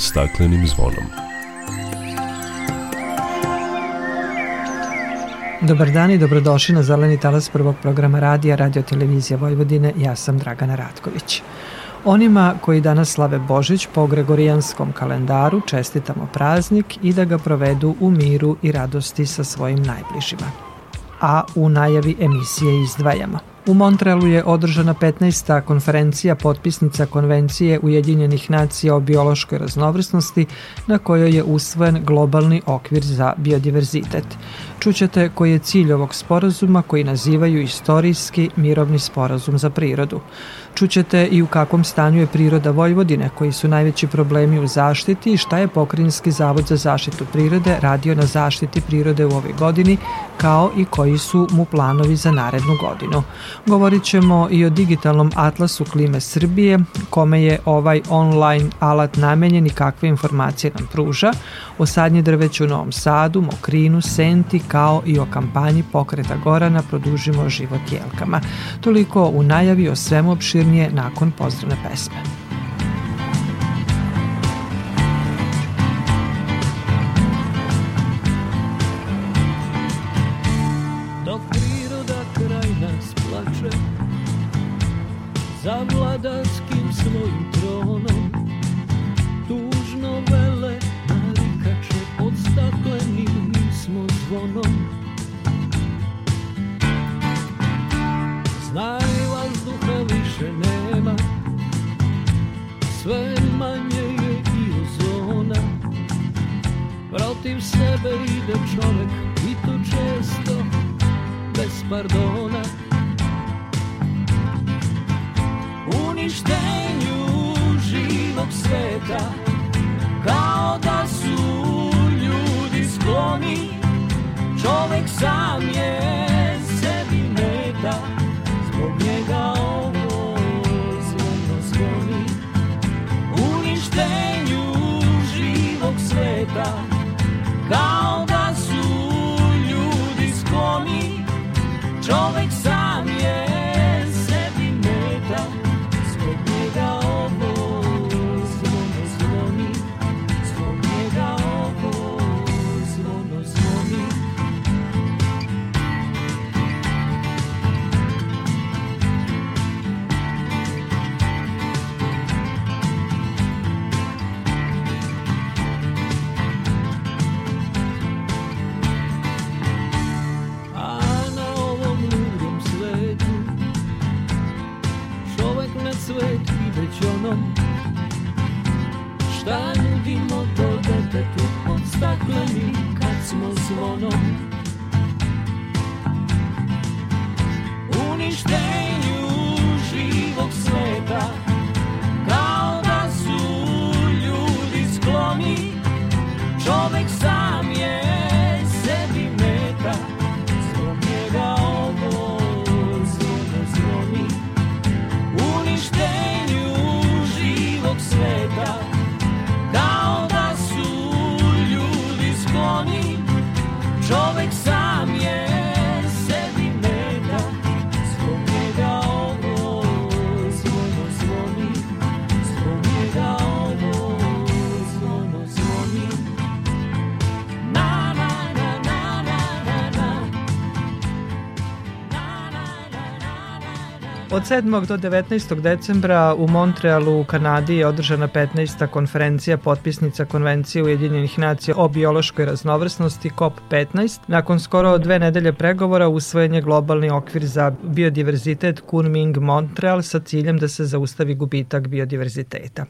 staklenim zvonom. Dobar dan i dobrodošli na Zeleni talas prvog programa radija Radio Televizija Vojvodine. Ja sam Dragana Ratković. Onima koji danas slave Božić po Gregorijanskom kalendaru čestitamo praznik i da ga provedu u miru i radosti sa svojim najbližima. A u najavi emisije izdvajamo – U Montrealu je održana 15. konferencija potpisnica Konvencije Ujedinjenih nacija o biološkoj raznovrsnosti na kojoj je usvojen globalni okvir za biodiverzitet. Čućete koji je cilj ovog sporazuma koji nazivaju istorijski mirovni sporazum za prirodu. Čućete i u kakvom stanju je priroda Vojvodine, koji su najveći problemi u zaštiti i šta je Pokrinjski zavod za zaštitu prirode radio na zaštiti prirode u ovoj godini, kao i koji su mu planovi za narednu godinu. Govorit ćemo i o digitalnom atlasu klime Srbije, kome je ovaj online alat namenjen i kakve informacije nam pruža, o sadnje drveću u Novom Sadu, Mokrinu, Senti, kao i o kampanji pokreta Gorana Produžimo život jelkama. Toliko u najavi o svemu opširnije nakon pozdravne pesme. Sve manje je i ozona Protiv sebe ide čovek i to često bez pardona. Uništenju živog sveta Kao da su ljudi skloni. Čovek sam je sebi meta Zbog njega sveta Kao da su ljudi skloni. Čovek Nudimo to detetu Od stakleni kad smo zvonom Uništenju živog sveta Kao da su ljudi skloni Čovek sam je sebi Od 7. do 19. decembra u Montrealu u Kanadi je održana 15. konferencija potpisnica Konvencije Ujedinjenih nacija o biološkoj raznovrsnosti COP15. Nakon skoro dve nedelje pregovora usvojen je globalni okvir za biodiverzitet Kunming Montreal sa ciljem da se zaustavi gubitak biodiverziteta.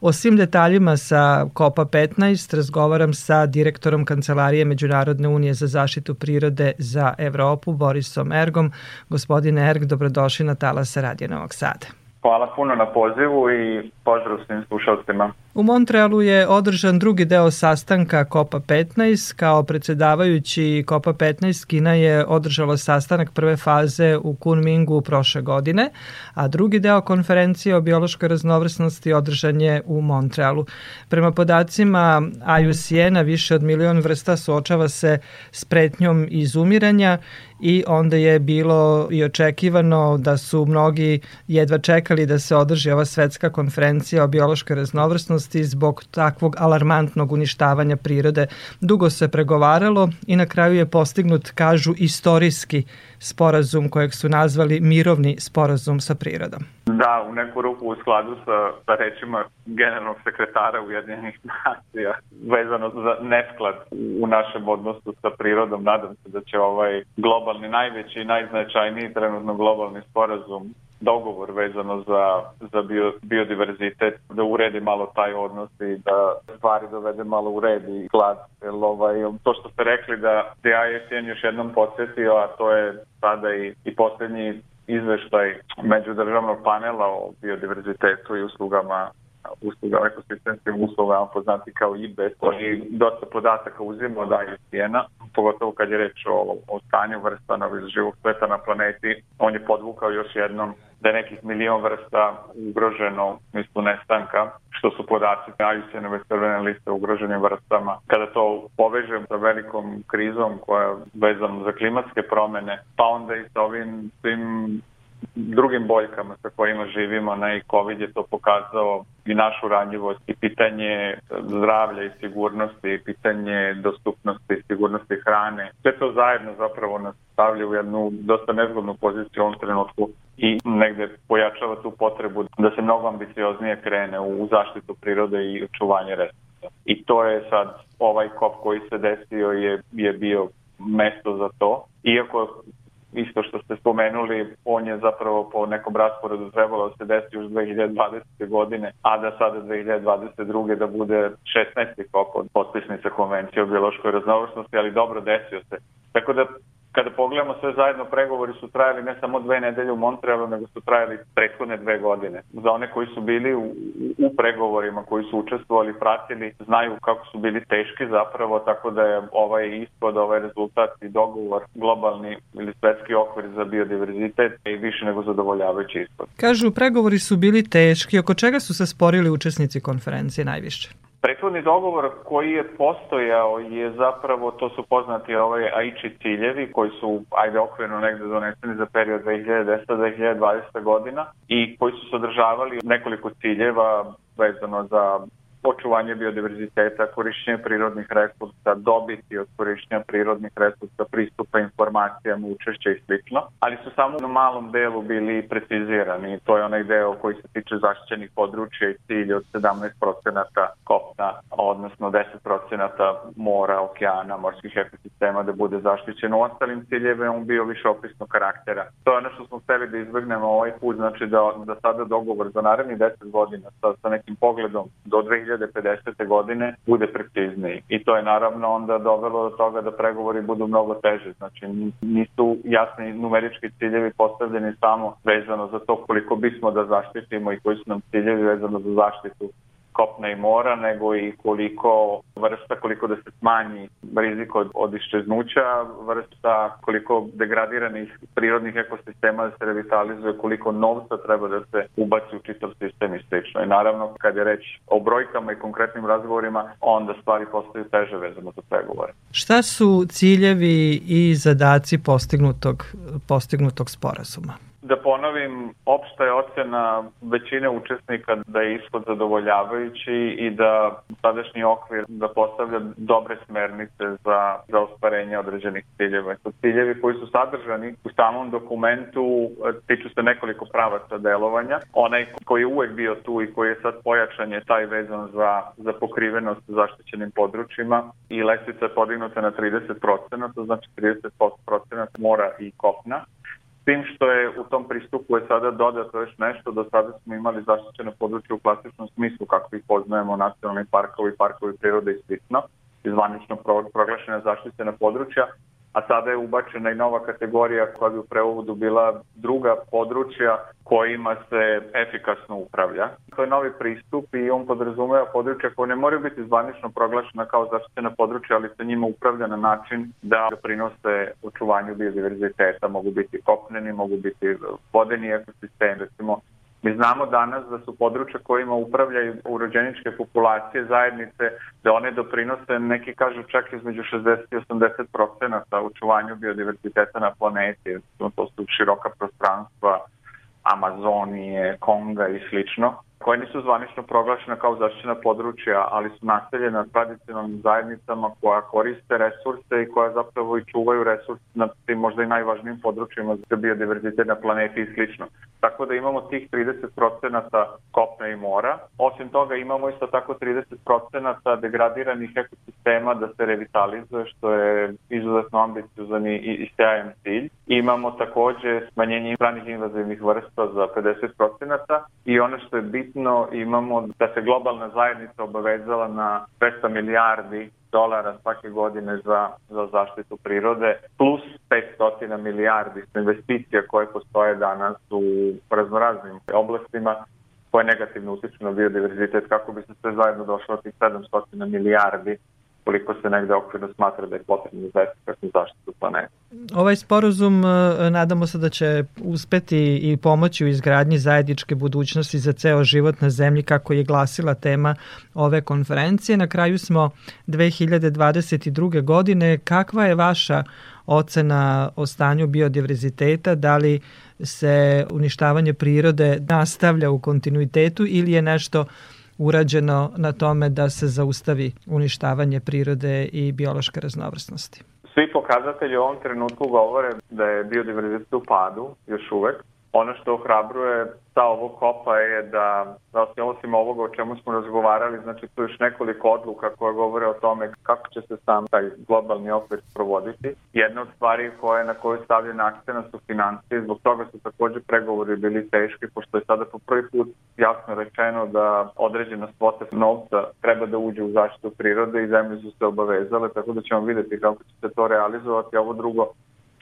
O svim detaljima sa COPA 15 razgovaram sa direktorom Kancelarije Međunarodne unije za zaštitu prirode za Evropu Borisom Ergom. Gospodine Erg, dobrodošli na Talas Radio Novog Sada. Hvala puno na pozivu i pozdrav svim slušalcima. U Montrealu je održan drugi deo sastanka COPA 15. Kao predsedavajući COPA 15 Kina je održala sastanak prve faze u Kunmingu prošle godine, a drugi deo konferencije o biološkoj raznovrsnosti održan je u Montrealu. Prema podacima IUCN-a više od milion vrsta suočava se s pretnjom izumiranja i onda je bilo i očekivano da su mnogi jedva čekali da se održi ova svetska konferencija o biološkoj raznovrsnosti zbog takvog alarmantnog uništavanja prirode. Dugo se pregovaralo i na kraju je postignut, kažu, istorijski sporazum kojeg su nazvali mirovni sporazum sa prirodom. Da, u neku ruku u skladu sa, sa rečima generalnog sekretara Ujedinjenih nacija vezano za nesklad u našem odnosu sa prirodom. Nadam se da će ovaj globalni, najveći i najznačajniji trenutno globalni sporazum dogovor vezano za, za bio, biodiverzitet, da uredi malo taj odnos i da stvari dovede malo u red i glad. Ovaj, to što ste rekli da DISN još jednom podsjetio, a to je sada i, i poslednji izveštaj međudržavnog panela o biodiverzitetu i uslugama usluga, ekosistemskim uslugama poznati kao IBES, koji dosta podataka uzima od IUCN-a, pogotovo kad je reč o, o stanju vrsta na živog sveta na planeti. On je podvukao još jednom da je nekih milion vrsta ugroženo u smislu nestanka, što su podaci IUCN-ove crvene liste ugroženim vrstama. Kada to povežem sa velikom krizom koja je vezana za klimatske promene, pa onda i sa ovim svim drugim boljkama sa kojima živimo, na i COVID je to pokazao i našu ranjivost i pitanje zdravlja i sigurnosti, i pitanje dostupnosti i sigurnosti hrane. Sve to zajedno zapravo nas stavlja u jednu dosta nezgodnu poziciju u ovom trenutku i negde pojačava tu potrebu da se mnogo ambicioznije krene u zaštitu prirode i očuvanje resursa. I to je sad ovaj kop koji se desio je, je bio mesto za to. Iako isto što ste spomenuli, on je zapravo po nekom rasporedu trebalo da se desi još 2020. godine, a da sada 2022. da bude 16. kop od potpisnica konvencije o biološkoj raznovrstnosti, ali dobro desio se. Tako da kada pogledamo sve zajedno, pregovori su trajali ne samo dve nedelje u Montrealu, nego su trajali prethodne dve godine. Za one koji su bili u, u pregovorima, koji su učestvovali, pratili, znaju kako su bili teški zapravo, tako da je ovaj ispod, ovaj rezultat i dogovor globalni ili svetski okvir za biodiverzitet i više nego zadovoljavajući ispod. Kažu, pregovori su bili teški, oko čega su se sporili učesnici konferencije najviše? Prethodni dogovor koji je postojao je zapravo, to su poznati ovaj AIČI ciljevi koji su, ajde okvirno negde doneseni za period 2010-2020 godina i koji su sadržavali nekoliko ciljeva vezano za očuvanje biodiverziteta, korišćenje prirodnih resursa, dobiti od korišćenja prirodnih resursa, pristupa informacijama, učešća i slično, ali su samo na malom delu bili precizirani. To je onaj deo koji se tiče zaštićenih područja i cilj od 17% kopna, odnosno 10% mora, okeana, morskih ekosistema da bude zaštićeno. U ostalim ciljeve on bio više opisnog karaktera. To je ono što smo hteli da izvrgnemo ovaj put, znači da, da sada dogovor za naredni 10 godina sa, sa nekim pogledom do 2000 2050. godine bude precizniji. I to je naravno onda dovelo do toga da pregovori budu mnogo teže. Znači nisu jasni numerički ciljevi postavljeni samo vezano za to koliko bismo da zaštitimo i koji su nam ciljevi vezano za zaštitu kopna i mora, nego i koliko vrsta, koliko da se smanji rizik od, od iščeznuća vrsta, koliko degradiranih prirodnih ekosistema da se revitalizuje, koliko novca treba da se ubaci u čitav sistem i slično. I naravno, kad je reč o brojkama i konkretnim razgovorima, onda stvari postaju teže vezano za pregovore. Šta su ciljevi i zadaci postignutog, postignutog sporazuma? Da ponovim, opšta je ocena većine učesnika da je ishod zadovoljavajući i da sadašnji okvir da postavlja dobre smernice za, za ostvarenje određenih ciljeva. To ciljevi koji su sadržani u samom dokumentu tiču se nekoliko pravaca delovanja. Onaj koji je uvek bio tu i koji je sad pojačan je taj vezan za, za pokrivenost zaštićenim područjima i lestvica je podignuta na 30%, znači 30% mora i kopna tim što je u tom pristupu je sada dodato još nešto, do sada smo imali zaštićeno područje u klasičnom smislu kako ih poznajemo nacionalni parkovi, parkovi prirode i slično, izvanično proglašena zaštićena područja, a sada je ubačena i nova kategorija koja bi u prevodu bila druga područja kojima se efikasno upravlja. To je novi pristup i on podrazumeva područja koje ne moraju biti zvanično proglašena kao zaštićena područja, ali se njima upravlja na način da doprinose očuvanju biodiverziteta, mogu biti kopneni, mogu biti vodeni ekosistem, recimo Mi znamo danas da su područja kojima upravljaju urođeničke populacije zajednice, da one doprinose, neki kažu čak između 60 i 80 procenata učuvanju biodiverziteta na planeti. To su široka prostranstva, Amazonije, Konga i slično, koje nisu zvanično proglašene kao zaštićena područja, ali su naseljena tradicionalnim zajednicama koja koriste resurse i koja zapravo i čuvaju resurse na tim možda i najvažnijim područjima za biodiverzitet na planeti i slično. Tako da imamo tih 30% kopne i mora. Osim toga imamo isto tako 30% degradiranih ekosistema da se revitalizuje, što je izuzetno ambiciozan i, i sjajan cilj. Imamo takođe smanjenje stranih invazivnih vrsta za 50% i ono što je bitno imamo da se globalna zajednica obavezala na 200 milijardi dolara svake godine za, za zaštitu prirode, plus 500 milijardi investicija koje postoje danas u raznoraznim oblastima koje negativno utiču na biodiverzitet, kako bi se sve zajedno došlo od tih 700 milijardi koliko se negde okvirno smatra da je potrebno za efikasnu zaštitu planeta. Ovaj sporozum e, nadamo se da će uspeti i pomoći u izgradnji zajedničke budućnosti za ceo život na zemlji kako je glasila tema ove konferencije. Na kraju smo 2022. godine. Kakva je vaša ocena o stanju biodiverziteta? Da li se uništavanje prirode nastavlja u kontinuitetu ili je nešto urađeno na tome da se zaustavi uništavanje prirode i biološke raznovrsnosti? Svi pokazatelji u ovom trenutku govore da je biodiverzitet u padu još uvek. Ono što ohrabruje sa ovog kopa je da, da osim, ovoga o čemu smo razgovarali, znači tu još nekoliko odluka koje govore o tome kako će se sam taj globalni okvir provoditi. Jedna od stvari koje, na koju stavljen akcena su financije, zbog toga su takođe pregovori bili teški, pošto je sada po prvi put jasno rečeno da određena svota novca treba da uđe u zaštitu prirode i zemlje su se obavezale, tako da ćemo videti kako će se to realizovati. Ovo drugo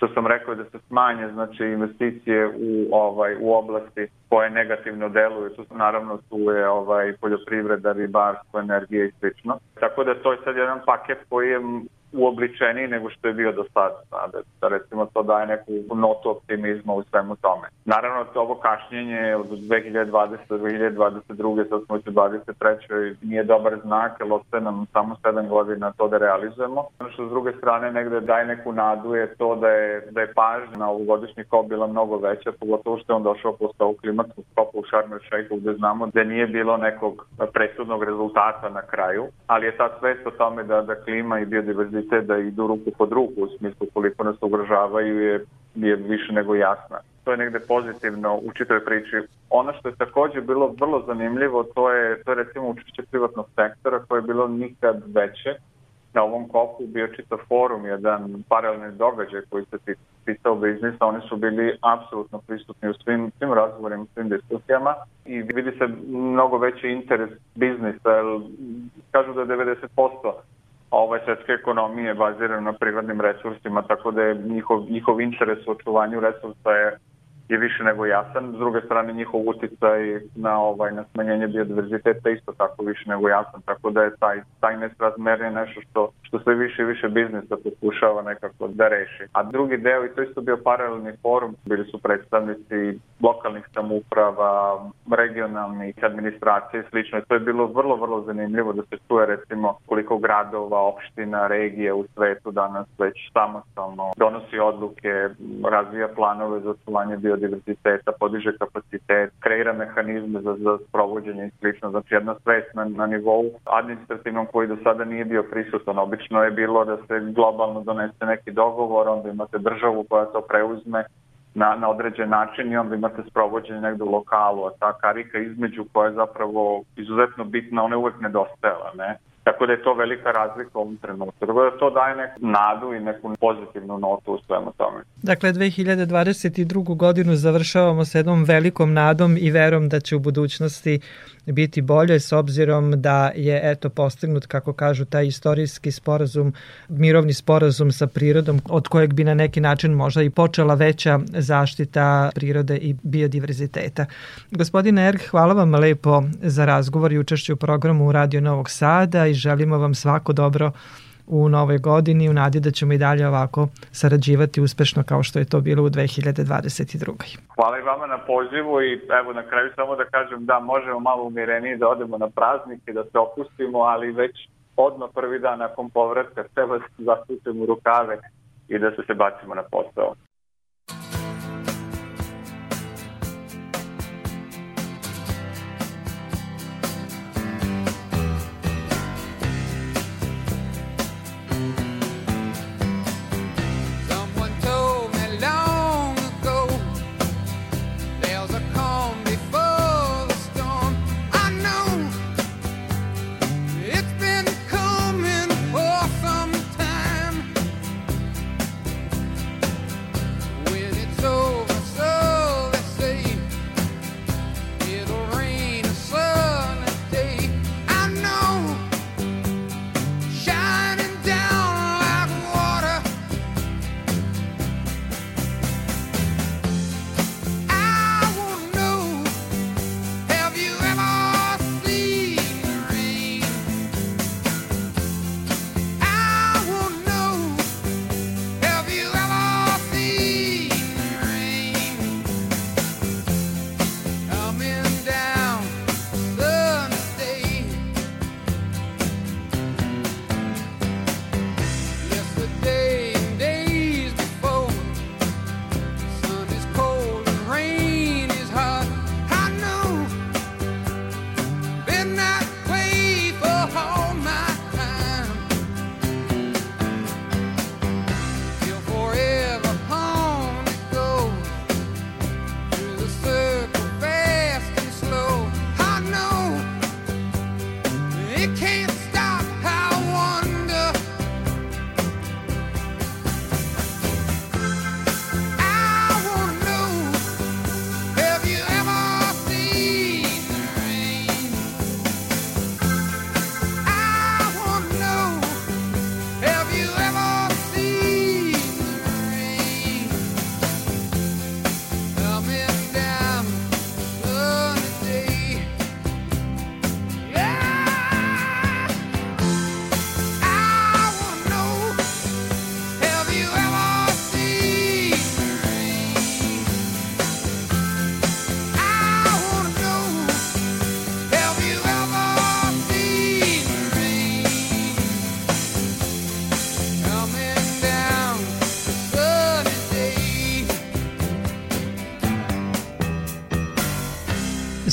što sam rekao da se smanje znači investicije u ovaj u oblasti koje negativno deluju tu naravno tu je ovaj poljoprivreda ribarstvo energija i slično. Tako da to je sad jedan paket koji je uobličeniji nego što je bio do sada. Da, da recimo to daje neku notu optimizma u svemu tome. Naravno, to ovo kašnjenje od 2020. do 2022. sad smo u 23. nije dobar znak, jer ostaje nam samo 7 godina to da realizujemo. Ono što s druge strane negde daje neku nadu je to da je, da je pažnja na ovogodišnji kop bila mnogo veća, pogotovo što je on došao posle ovog klimatskog kopa u el Sheikhu gde znamo da nije bilo nekog presudnog rezultata na kraju, ali je ta svest o tome da, da klima i biodiverzitet kriminaliteta da idu ruku pod ruku u smislu koliko nas ugražavaju je, je više nego jasna. To je negde pozitivno u čitoj priči. Ono što je takođe bilo vrlo zanimljivo to je, to je recimo učešće privatnog sektora koje je bilo nikad veće. Na ovom kopu bio čito forum, jedan paralelni događaj koji se pitao biznisa, oni su bili apsolutno prisutni u svim, svim razgovorima, svim diskusijama i vidi se mnogo veći interes biznisa, jer kažu da 90% ova svetska ekonomija je bazirana na prirodnim resursima, tako da je njihov, njihov interes u očuvanju resursa je, je više nego jasan. S druge strane, njihov uticaj na, ovaj, na smanjenje biodiverziteta isto tako više nego jasan, tako da je taj, taj nesrazmer je nešto što, što sve više i više biznisa pokušava nekako da reši. A drugi deo, i to isto bio paralelni forum, bili su predstavnici lokalnih samuprava, regionalnih administracije i slično. To je bilo vrlo, vrlo zanimljivo da se čuje recimo koliko gradova, opština, regije u svetu danas već samostalno donosi odluke, razvija planove za biodiverziteta biodiverziteta, podiže kapacitet, kreira mehanizme za, za sprovođenje i slično. Znači jedna svest na, na nivou administrativnom koji do sada nije bio prisutan. Obično je bilo da se globalno donese neki dogovor, onda imate državu koja to preuzme na, na određen način i onda imate sprovođenje negde u lokalu, a ta karika između koja je zapravo izuzetno bitna, ona je uvek nedostajala, ne? Tako da je to velika razlika u ovom trenutku. Tako da to daje neku nadu i neku pozitivnu notu u svemu tome. Dakle, 2022. godinu završavamo sa jednom velikom nadom i verom da će u budućnosti biti bolje s obzirom da je eto postignut, kako kažu, taj istorijski sporazum, mirovni sporazum sa prirodom od kojeg bi na neki način možda i počela veća zaštita prirode i biodiverziteta. Gospodine Erg, hvala vam lepo za razgovor i učešću u programu Radio Novog Sada i želimo vam svako dobro u novoj godini u nadi da ćemo i dalje ovako sarađivati uspešno kao što je to bilo u 2022. Hvala i vama na pozivu i evo na kraju samo da kažem da možemo malo umireniji da odemo na praznike, da se opustimo, ali već odmah prvi dan nakon povratka treba se zasučemo u rukave i da se se bacimo na posao.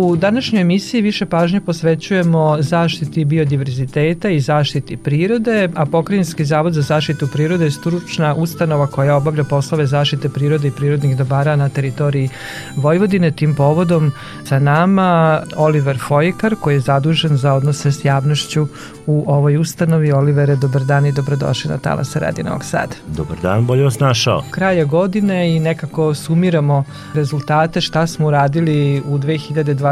U današnjoj emisiji više pažnje posvećujemo zaštiti biodiverziteta i zaštiti prirode, a Pokrinjski zavod za zaštitu prirode je stručna ustanova koja obavlja poslove zaštite prirode i prirodnih dobara na teritoriji Vojvodine. Tim povodom sa nama Oliver Fojkar koji je zadužen za odnose s javnošću u ovoj ustanovi. Olivere, dobar dan i dobrodošli na Talasa Radi Novog Sada. Dobar dan, bolje vas našao. Kraja godine i nekako sumiramo rezultate šta smo uradili u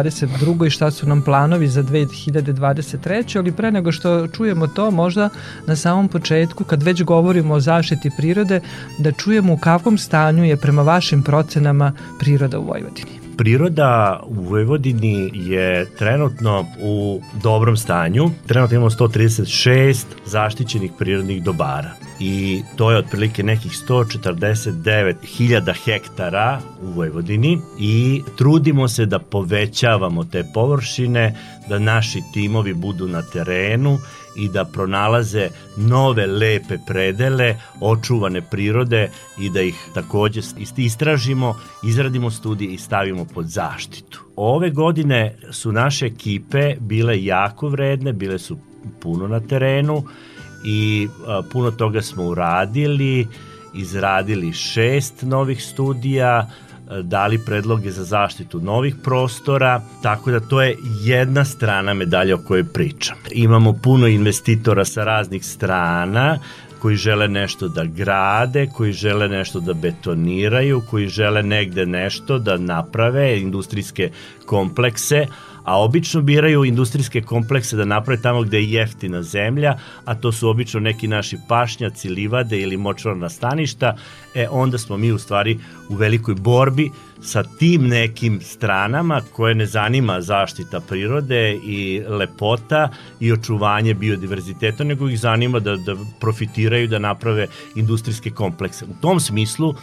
2022. i šta su nam planovi za 2023. Ali pre nego što čujemo to, možda na samom početku, kad već govorimo o zaštiti prirode, da čujemo u kakvom stanju je prema vašim procenama priroda u Vojvodini. Priroda u Vojvodini je trenutno u dobrom stanju. Trenutno imamo 136 zaštićenih prirodnih dobara i to je otprilike nekih 149.000 hektara u Vojvodini i trudimo se da povećavamo te površine, da naši timovi budu na terenu i da pronalaze nove lepe predele, očuvane prirode i da ih takođe istražimo, izradimo studije i stavimo pod zaštitu. Ove godine su naše ekipe bile jako vredne, bile su puno na terenu i a, puno toga smo uradili, izradili šest novih studija, dali predloge za zaštitu novih prostora, tako da to je jedna strana medalja o kojoj pričam. Imamo puno investitora sa raznih strana, koji žele nešto da grade, koji žele nešto da betoniraju, koji žele negde nešto da naprave, industrijske komplekse, a obično biraju industrijske komplekse da naprave tamo gde je jeftina zemlja, a to su obično neki naši pašnjaci, livade ili močvarna staništa, e onda smo mi u stvari u velikoj borbi sa tim nekim stranama koje ne zanima zaštita prirode i lepota i očuvanje biodiverziteta, nego ih zanima da, da profitiraju, da naprave industrijske komplekse. U tom smislu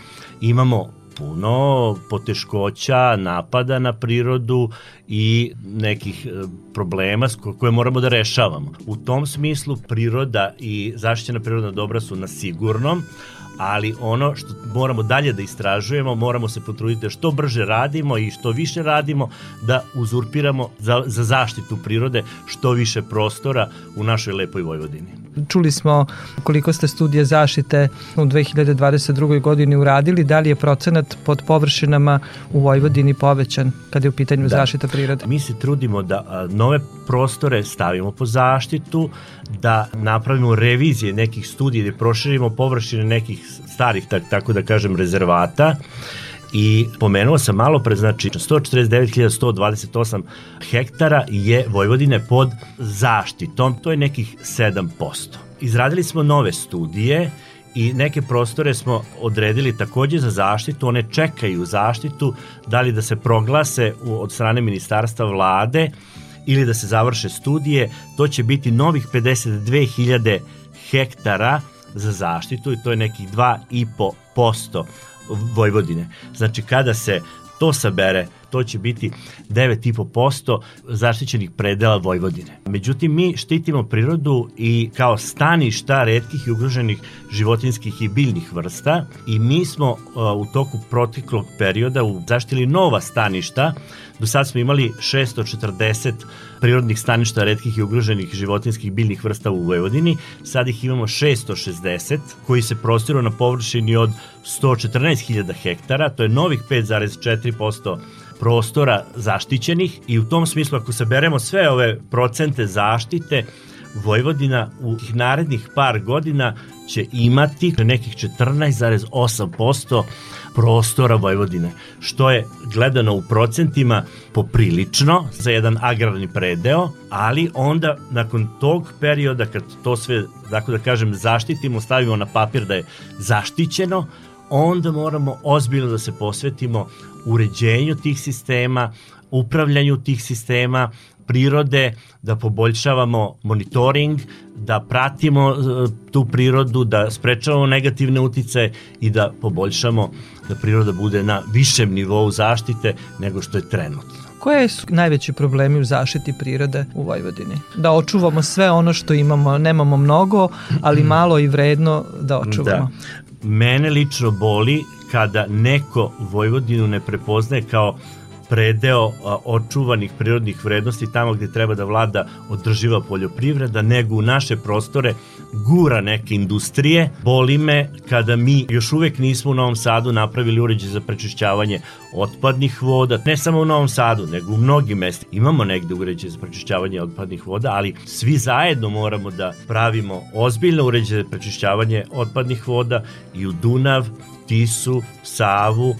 imamo puno poteškoća, napada na prirodu i nekih e, problema koje moramo da rešavamo. U tom smislu priroda i zaštićena prirodna dobra su na sigurnom, ali ono što moramo dalje da istražujemo, moramo se potruditi da što brže radimo i što više radimo da uzurpiramo za, za zaštitu prirode što više prostora u našoj lepoj Vojvodini. Čuli smo koliko ste studije zaštite u 2022. godini uradili, da li je procenat pod površinama u Vojvodini povećan kada je u pitanju da. zaštita prirode? Mi se trudimo da nove prostore stavimo po zaštitu, da napravimo revizije nekih studija, da proširimo površine nekih starih, tak, tako da kažem, rezervata. I pomenuo sam malo pre, znači 149.128 hektara je Vojvodine pod zaštitom, to je nekih 7%. Izradili smo nove studije i neke prostore smo odredili takođe za zaštitu, one čekaju zaštitu, da li da se proglase od strane ministarstva vlade ili da se završe studije, to će biti novih 52.000 hektara za zaštitu i to je nekih 2,5% Vojvodine. Znači kada se to sabere, to će biti 9,5% zaštićenih predela Vojvodine. Međutim, mi štitimo prirodu i kao staništa redkih i ugroženih životinskih i biljnih vrsta i mi smo uh, u toku proteklog perioda zaštili nova staništa. Do sad smo imali 640 prirodnih staništa redkih i ugroženih životinskih biljnih vrsta u Vojvodini. Sad ih imamo 660 koji se prostiru na površini od 114.000 hektara, to je novih 5,4% prostora zaštićenih i u tom smislu ako saberemo sve ove procente zaštite, Vojvodina u narednih par godina će imati nekih 14,8% prostora Vojvodine, što je gledano u procentima poprilično za jedan agrarni predeo, ali onda nakon tog perioda kad to sve, tako da kažem, zaštitimo, stavimo na papir da je zaštićeno, onda moramo ozbiljno da se posvetimo uređenju tih sistema, upravljanju tih sistema, prirode, da poboljšavamo monitoring, da pratimo e, tu prirodu, da sprečavamo negativne utice i da poboljšamo da priroda bude na višem nivou zaštite nego što je trenutno. Koje su najveći problemi u zaštiti prirode u Vojvodini? Da očuvamo sve ono što imamo, nemamo mnogo, ali malo i vredno da očuvamo. Da. Mene lično boli kada neko Vojvodinu ne prepoznaje kao predeo očuvanih prirodnih vrednosti tamo gde treba da vlada održiva poljoprivreda, nego u naše prostore gura neke industrije. Boli me kada mi još uvek nismo u Novom Sadu napravili uređaj za prečišćavanje otpadnih voda, ne samo u Novom Sadu, nego u mnogim mestima. Imamo negde uređaj za prečišćavanje otpadnih voda, ali svi zajedno moramo da pravimo ozbiljno uređaje za prečišćavanje otpadnih voda i u Dunav, Tisu, Savu,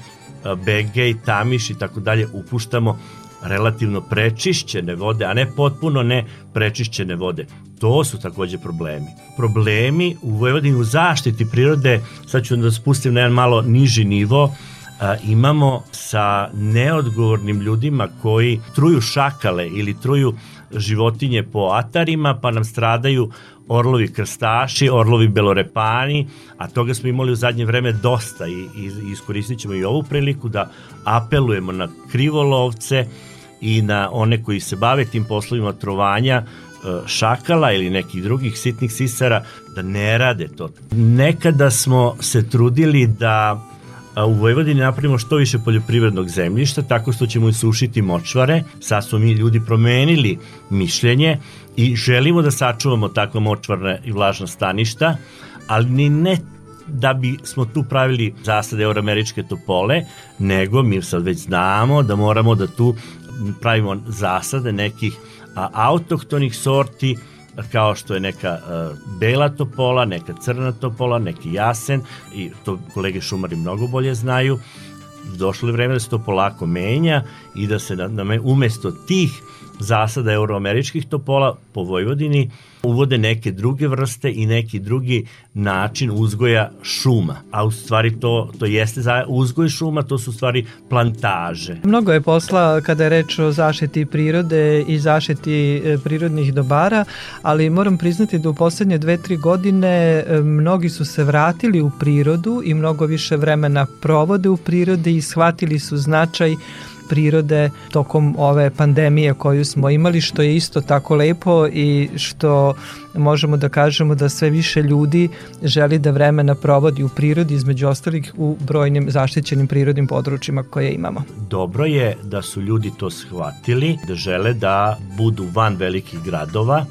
Begej, Tamiš i tako dalje upuštamo relativno prečišćene vode, a ne potpuno ne prečišćene vode. To su takođe problemi. Problemi u Vojvodini u zaštiti prirode, sad ću da spustim na jedan malo niži nivo, a, imamo sa neodgovornim ljudima koji truju šakale ili truju životinje po atarima, pa nam stradaju orlovi krstaši, orlovi belorepani, a toga smo imali u zadnje vreme dosta i, i iskoristit ćemo i ovu priliku da apelujemo na krivolovce i na one koji se bave tim poslovima trovanja e, šakala ili nekih drugih sitnih sisara da ne rade to. Nekada smo se trudili da u Vojvodini napravimo što više poljoprivrednog zemljišta, tako što ćemo isušiti močvare. Sad smo mi ljudi promenili mišljenje i želimo da sačuvamo takva močvarna i vlažna staništa, ali ni ne da bi smo tu pravili zasade euroameričke topole, nego mi sad već znamo da moramo da tu pravimo zasade nekih a, autohtonih sorti, kao što je neka uh, bela topola, neka crna topola, neki jasen i to kolege šumari mnogo bolje znaju. Došlo je vreme da se to polako menja i da se na, na, umesto tih zasada euroameričkih topola po Vojvodini uvode neke druge vrste i neki drugi način uzgoja šuma. A u stvari to, to jeste za uzgoj šuma, to su u stvari plantaže. Mnogo je posla kada je reč o zaštiti prirode i zaštiti e, prirodnih dobara, ali moram priznati da u poslednje dve, tri godine e, mnogi su se vratili u prirodu i mnogo više vremena provode u prirodi i shvatili su značaj prirode tokom ove pandemije koju smo imali, što je isto tako lepo i što možemo da kažemo da sve više ljudi želi da vremena provodi u prirodi, između ostalih u brojnim zaštićenim prirodnim područjima koje imamo. Dobro je da su ljudi to shvatili, da žele da budu van velikih gradova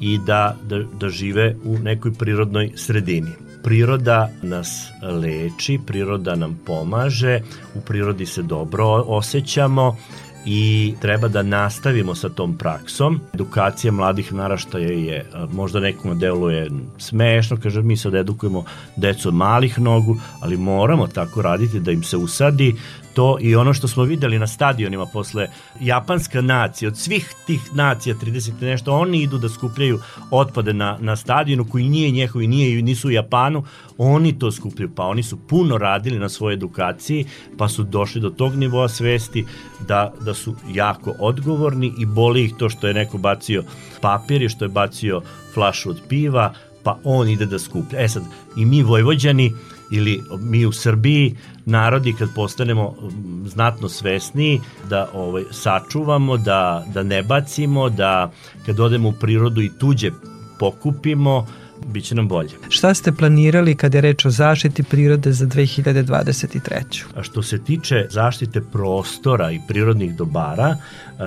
i da, da, da žive u nekoj prirodnoj sredini priroda nas leči, priroda nam pomaže, u prirodi se dobro osjećamo i treba da nastavimo sa tom praksom. Edukacija mladih naraštaja je, možda nekom deluje smešno, kaže mi sad edukujemo decu od malih nogu, ali moramo tako raditi da im se usadi to i ono što smo videli na stadionima posle japanska nacija, od svih tih nacija 30 nešto, oni idu da skupljaju otpade na, na stadionu koji nije njehovi, nije, nisu u Japanu, oni to skupljaju, pa oni su puno radili na svojoj edukaciji, pa su došli do tog nivoa svesti da, da su jako odgovorni i boli ih to što je neko bacio papir i što je bacio flašu od piva, pa on ide da skuplja. E sad, i mi Vojvođani, ili mi u Srbiji narodi kad postanemo znatno svesniji da ovaj sačuvamo, da, da ne bacimo, da kad odemo u prirodu i tuđe pokupimo, bit će nam bolje. Šta ste planirali kada je reč o zaštiti prirode za 2023. A što se tiče zaštite prostora i prirodnih dobara,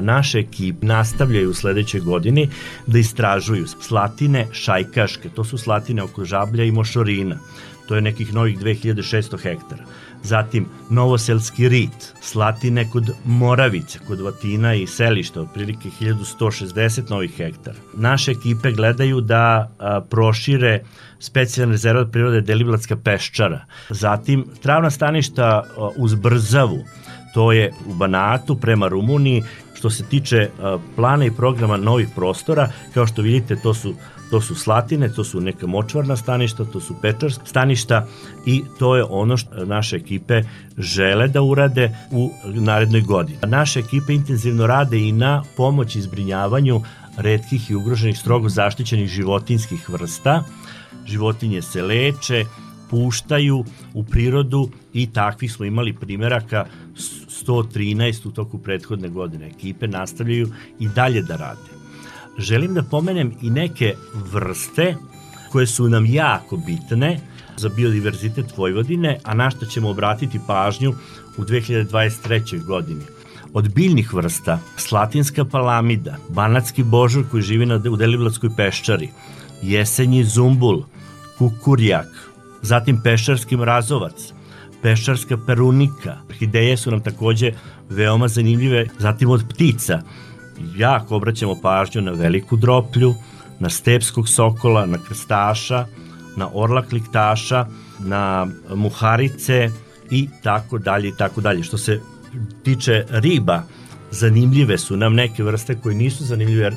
naše ekip nastavljaju u sledećoj godini da istražuju slatine šajkaške, to su slatine oko žablja i mošorina to je nekih novih 2600 hektara. Zatim Novoselski rit, Slatine kod Moravice, kod Vatina i Selišta, otprilike 1160 novih hektara. Naše ekipe gledaju da a, prošire specijalne rezervat prirode Deliblatska peščara. Zatim travna staništa a, uz Brzavu, to je u Banatu prema Rumuniji, što se tiče plana i programa novih prostora, kao što vidite to su To su slatine, to su neka močvarna staništa, to su pečarska staništa i to je ono što naše ekipe žele da urade u narednoj godini. Naše ekipe intenzivno rade i na pomoć izbrinjavanju redkih i ugroženih strogo zaštićenih životinskih vrsta. Životinje se leče, puštaju u prirodu i takvih smo imali primeraka 113 u toku prethodne godine. Ekipe nastavljaju i dalje da rade želim da pomenem i neke vrste koje su nam jako bitne. za biodiverzitet Vojvodine, a na što ćemo obratiti pažnju u 2023. godini. Od biljnih vrsta slatinska palamida, banatski božur koji živi na, u Delivlatskoj peščari, jesenji zumbul, kukurjak, zatim peščarski mrazovac, peščarska perunika. Ideje su nam takođe veoma zanimljive, zatim od ptica. Jako obraćamo pažnju na veliku droplju, na stepskog sokola, na krstaša, na orla kliktaša, na muharice i tako dalje i tako dalje. Što se tiče riba, zanimljive su nam neke vrste koje nisu zanimljive,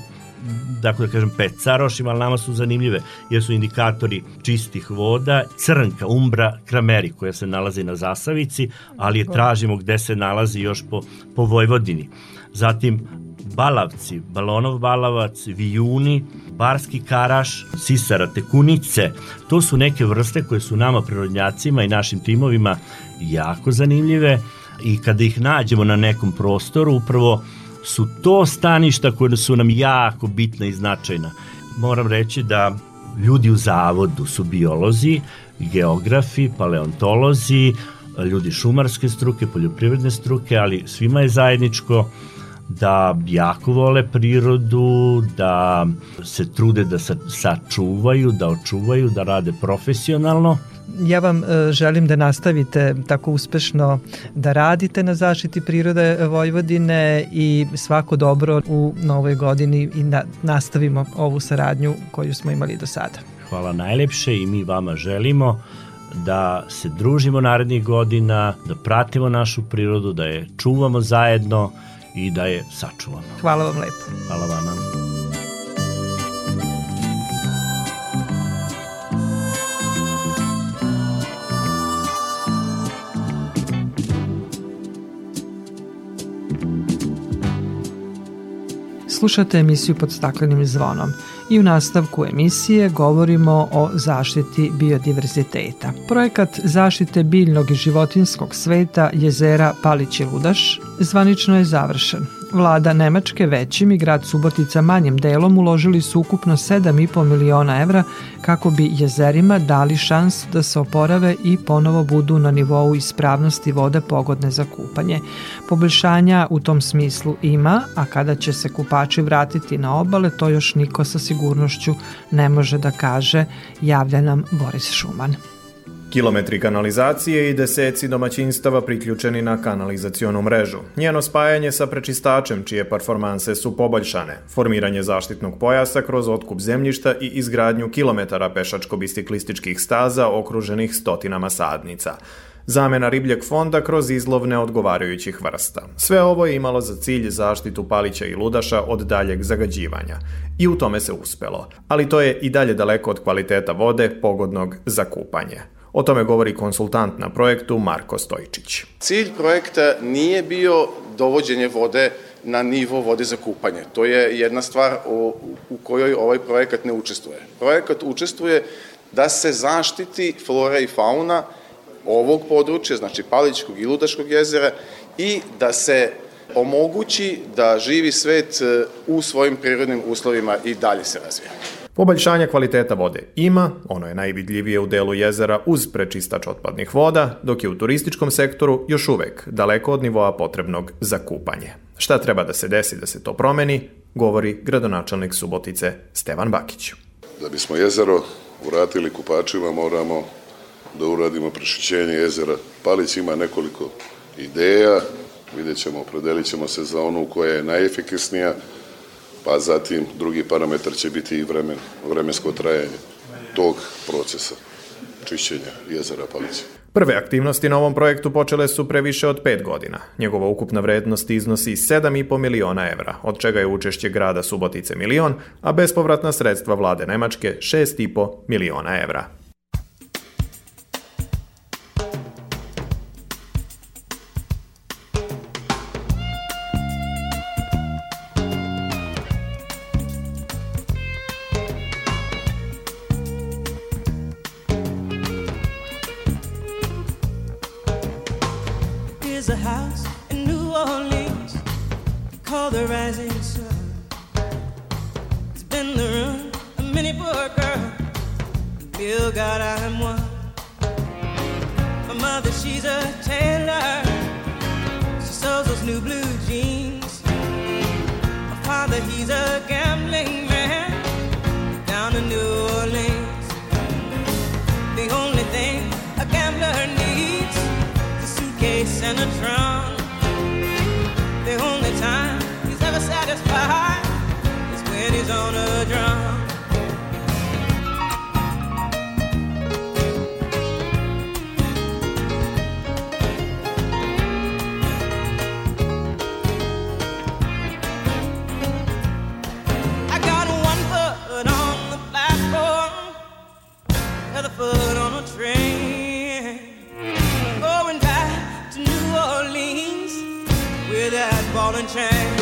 dakle da kažem pecarošima, ali nama su zanimljive jer su indikatori čistih voda, crnka, umbra, krameri koja se nalazi na Zasavici, ali je tražimo gde se nalazi još po, po Vojvodini. Zatim balavci, balonov balavac, vijuni, barski karaš, sisara, tekunice, to su neke vrste koje su nama prirodnjacima i našim timovima jako zanimljive i kada ih nađemo na nekom prostoru, upravo su to staništa koje su nam jako bitna i značajna. Moram reći da ljudi u zavodu su biolozi, geografi, paleontolozi, ljudi šumarske struke, poljoprivredne struke, ali svima je zajedničko da jako vole prirodu, da se trude da sačuvaju, da očuvaju, da rade profesionalno ja vam e, želim da nastavite tako uspešno da radite na zaštiti prirode Vojvodine i svako dobro u novoj godini i na, nastavimo ovu saradnju koju smo imali do sada. Hvala najlepše i mi vama želimo da se družimo narednih godina, da pratimo našu prirodu, da je čuvamo zajedno i da je sačuvamo. Hvala vam lepo. Hvala vama. Slušate emisiju pod staklenim zvonom i u nastavku emisije govorimo o zaštiti biodiverziteta. Projekat zaštite biljnog i životinskog sveta jezera Palić i Ludaš zvanično je završen. Vlada Nemačke većim i grad Subotica manjim delom uložili su ukupno 7,5 miliona evra kako bi jezerima dali šansu da se oporave i ponovo budu na nivou ispravnosti vode pogodne za kupanje. Poboljšanja u tom smislu ima, a kada će se kupači vratiti na obale, to još niko sa sigurnošću ne može da kaže, javlja nam Boris Šuman. Kilometri kanalizacije i deseci domaćinstava priključeni na kanalizacionu mrežu. Njeno spajanje sa prečistačem, čije performanse su poboljšane. Formiranje zaštitnog pojasa kroz otkup zemljišta i izgradnju kilometara pešačko-biciklističkih staza okruženih stotinama sadnica zamena ribljeg fonda kroz izlovne odgovarajućih vrsta. Sve ovo je imalo za cilj zaštitu palića i ludaša od daljeg zagađivanja. I u tome se uspelo. Ali to je i dalje daleko od kvaliteta vode pogodnog za kupanje. O tome govori konsultant na projektu Marko Stojčić. Cilj projekta nije bio dovođenje vode na nivo vode za kupanje. To je jedna stvar u, u kojoj ovaj projekat ne učestvuje. Projekat učestvuje da se zaštiti flora i fauna ovog područja, znači Palićkog i Ludaškog jezera i da se omogući da živi svet e, u svojim prirodnim uslovima i dalje se razvija. Poboljšanja kvaliteta vode ima, ono je najvidljivije u delu jezera uz prečistač otpadnih voda, dok je u turističkom sektoru još uvek daleko od nivoa potrebnog za kupanje. Šta treba da se desi da se to promeni, govori gradonačelnik Subotice Stevan Bakić. Da bismo jezero vratili kupačima moramo da uradimo prešićenje jezera. Palić ima nekoliko ideja, vidjet ćemo, opredelit ćemo se za onu koja je najefikasnija, pa zatim drugi parametar će biti i vremen, vremensko trajanje tog procesa čišćenja jezera Palića. Prve aktivnosti na ovom projektu počele su pre više od 5 godina. Njegova ukupna vrednost iznosi 7,5 miliona evra, od čega je učešće grada Subotice milion, a bespovratna sredstva vlade Nemačke 6,5 miliona evra. still got am one. My mother, she's a tailor. She sews those new blue jeans. My father, he's a gambling man down in New Orleans. The only thing a gambler needs is a suitcase and a trunk. The only time he's ever satisfied is when he's on a drum. And change.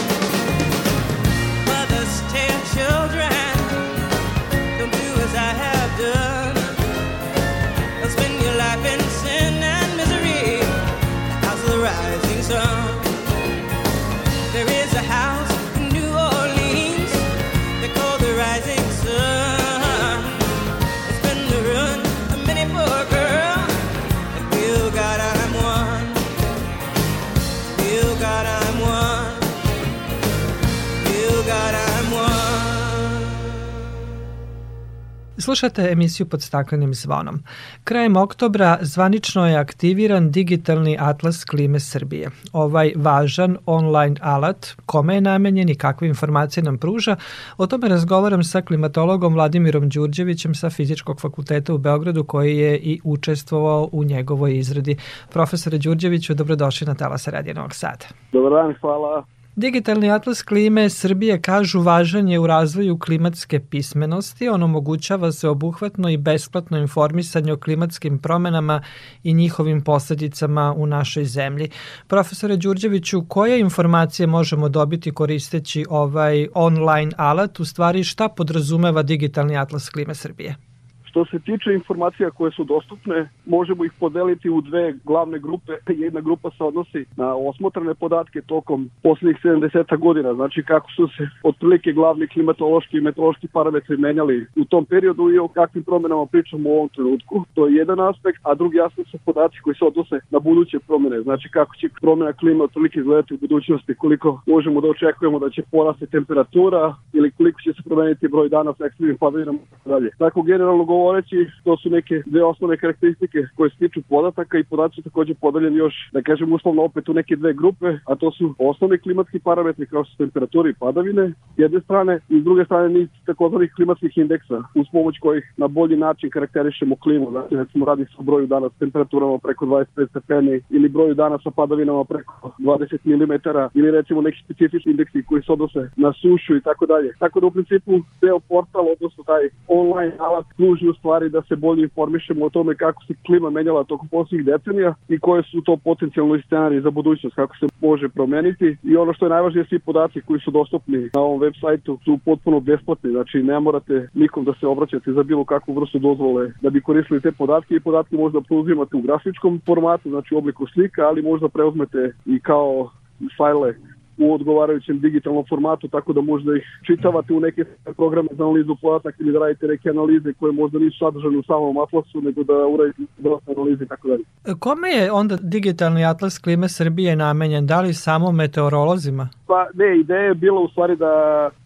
Slušate emisiju pod staklenim zvonom. Krajem oktobra zvanično je aktiviran digitalni atlas klime Srbije. Ovaj važan online alat, kome je namenjen i kakve informacije nam pruža, o tome razgovaram sa klimatologom Vladimirom Đurđevićem sa Fizičkog fakulteta u Beogradu koji je i učestvovao u njegovoj izradi. Profesore Đurđeviću, dobrodošli na Talasa Radija Novog Sada. Dobar dan, hvala. Digitalni atlas klime Srbije kažu važan je u razvoju klimatske pismenosti. On omogućava se obuhvatno i besplatno informisanje o klimatskim promenama i njihovim posledicama u našoj zemlji. Profesore Đurđeviću, koje informacije možemo dobiti koristeći ovaj online alat? U stvari šta podrazumeva digitalni atlas klime Srbije? Što se tiče informacija koje su dostupne, možemo ih podeliti u dve glavne grupe. Jedna grupa se odnosi na osmotrane podatke tokom poslednjih 70 godina, znači kako su se otprilike glavni klimatološki i meteorološki parametri menjali u tom periodu i o kakvim promenama pričamo u ovom trenutku. To je jedan aspekt, a drugi aspekt su podaci koji se odnose na buduće promene, znači kako će promena klima otprilike izgledati u budućnosti, koliko možemo da očekujemo da će porasti temperatura ili koliko će se promeniti broj dana sa ekstremnim padavinama i tako dalje. Tako generalno govoreći, to su neke dve osnovne karakteristike koje se tiču podataka i podaci su takođe podeljeni još, da kažem uslovno opet u neke dve grupe, a to su osnovni klimatski parametri kao su temperature i padavine s jedne strane i s druge strane niz takozvanih klimatskih indeksa uz pomoć kojih na bolji način karakterišemo klimu. Znači recimo radi se o broju dana s temperaturama preko 25 stepeni ili broju dana sa padavinama preko 20 mm ili recimo neki specifični indeksi koji se odnose na sušu i tako dalje. Tako da u principu deo portal, odnosno taj online alat služi u stvari da se bolje informišemo o tome kako se klima menjala tokom poslednjih decenija i koje su to potencijalno scenariji za budućnost, kako se može promeniti. I ono što je najvažnije, svi podaci koji su dostupni na ovom web sajtu su potpuno besplatni, znači ne morate nikom da se obraćate za bilo kakvu vrstu dozvole da bi koristili te podatke. I podatke možda preuzimate u grafičkom formatu, znači u obliku slika, ali možda preuzmete i kao fajle u odgovarajućem digitalnom formatu, tako da možda ih čitavate u neke programe za analizu podataka ili da radite neke analize koje možda nisu sadržane u samom atlasu, nego da uradite dosta analize i tako dalje. Kome je onda digitalni atlas klime Srbije namenjen? Da li samo meteorolozima? Pa ne, ideja je bila u stvari da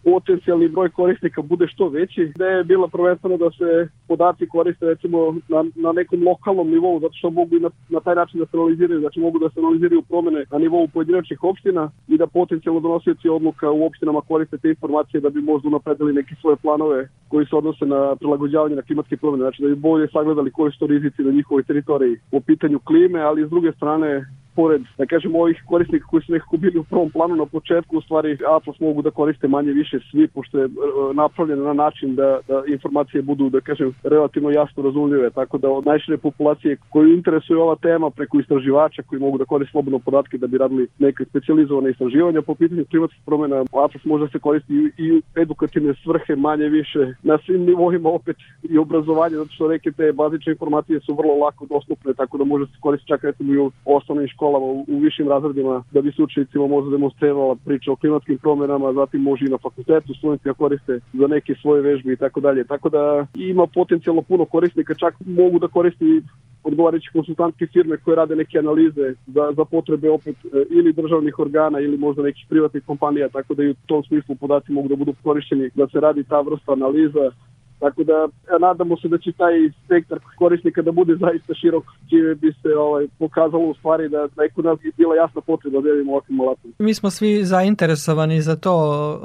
potencijalni broj korisnika bude što veći. Ideja je bila prvenstveno da se podaci koriste recimo na, na nekom lokalnom nivou, zato što mogu i na, na taj način da se analiziraju, znači mogu da se analiziraju promene na nivou pojedinačnih opština i da potencijalno donosioci odluka u opštinama koriste te informacije da bi možda napredili neke svoje planove koji se odnose na prilagođavanje na klimatske promene, znači da bi bolje sagledali koji su to rizici na njihovoj teritoriji po pitanju klime, ali s druge strane pored, da kažemo, ovih korisnika koji su nekako bili u prvom planu na početku, u stvari Atlas mogu da koriste manje više svi, pošto je e, napravljeno na način da, da informacije budu, da kažem, relativno jasno razumljive, tako da od najšire populacije koju interesuje ova tema preko istraživača koji mogu da koriste slobodno podatke da bi radili neke specializovane istraživanja po pitanju klimatskih promena, Atlas može da se koristi i, i edukativne svrhe manje više na svim nivoima opet i obrazovanje, zato što neke te bazične informacije su vrlo lako dostupne, tako da može se koristiti čak recimo i u osnovnim školama školama u, u višim razredima da bi se učenicima možda demonstrirala priča o klimatskim promenama, zatim može i na fakultetu studenti koriste za neke svoje vežbe i tako dalje. Tako da ima potencijalno puno korisnika, čak mogu da koristi odgovarajuće konsultantske firme koje rade neke analize za, za potrebe opet e, ili državnih organa ili možda nekih privatnih kompanija, tako da i u tom smislu podaci mogu da budu korišćeni da se radi ta vrsta analiza Tako da nadamo se da će taj spektar korisnika da bude zaista širok, čime bi se ovaj, pokazalo u stvari da, da je kod nas bila jasna potreba da jedimo ovakvim alatom. Mi smo svi zainteresovani za to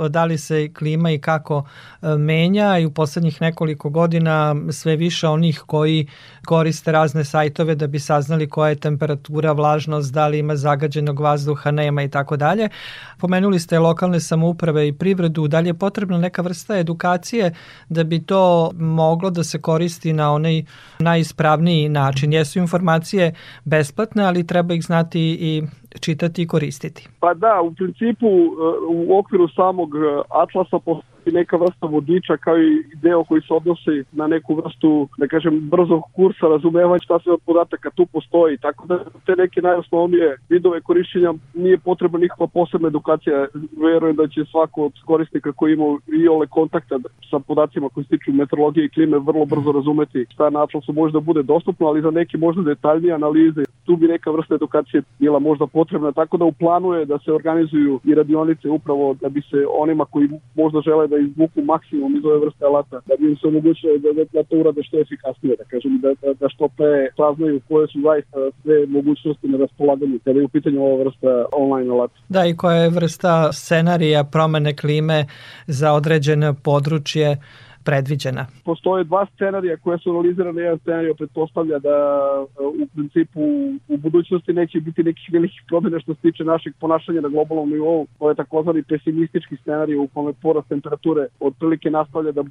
da li se klima i kako e, menja i u poslednjih nekoliko godina sve više onih koji koriste razne sajtove da bi saznali koja je temperatura, vlažnost, da li ima zagađenog vazduha, nema i tako dalje. Pomenuli ste lokalne samouprave i privredu, da li je potrebna neka vrsta edukacije da bi to moglo da se koristi na onaj najispravniji način. Jesu informacije besplatne, ali treba ih znati i čitati i koristiti. Pa da, u principu u okviru samog atlasa postoji neka vrsta vodiča kao i deo koji se odnosi na neku vrstu, da kažem, brzog kursa razumevanja šta sve od podataka tu postoji. Tako da te neke najosnovnije vidove korišćenja nije potrebna nikakva posebna edukacija. Verujem da će svako od korisnika koji ima i ole kontakta sa podacima koji se tiču meteorologije i klime vrlo brzo razumeti šta na Atlasu može da bude dostupno, ali za neke možda detaljnije analize tu bi neka vrsta edukacije bila možda potrebna, tako da u planu je da se organizuju i radionice upravo da bi se onima koji možda žele da izvuku maksimum iz ove vrste alata, da bi im se omogućilo da, da, da to urade što efikasnije, da kažem, da, da, da što pre saznaju koje su zaista sve mogućnosti na raspolaganju kada je u pitanju ova vrsta online alata. Da, i koja je vrsta scenarija promene klime za određene područje predviđena? Postoje dva scenarija koje su analizirane. Jedan scenarij pretpostavlja da u principu u budućnosti neće biti nekih velikih promjena što se tiče našeg ponašanja na globalnom nivou. To je takozvani pesimistički scenarij u kome porast temperature otprilike nastavlja da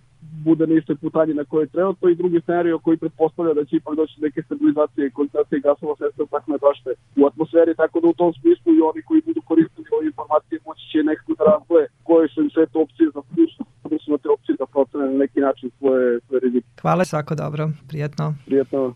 bude na istoj putanji na kojoj treba. To i drugi scenarij koji pretpostavlja da će ipak doći neke stabilizacije i koncentracije gasova sredstva takve bašte u atmosferi, tako da u tom smislu i oni koji budu koristili ove informacije moći će nekako da razvoje koje su im sve to opcije za budućnost odnosno te opcije da procene na neki način svoje, svoje rizike. Hvala, svako dobro, prijetno. Prijetno.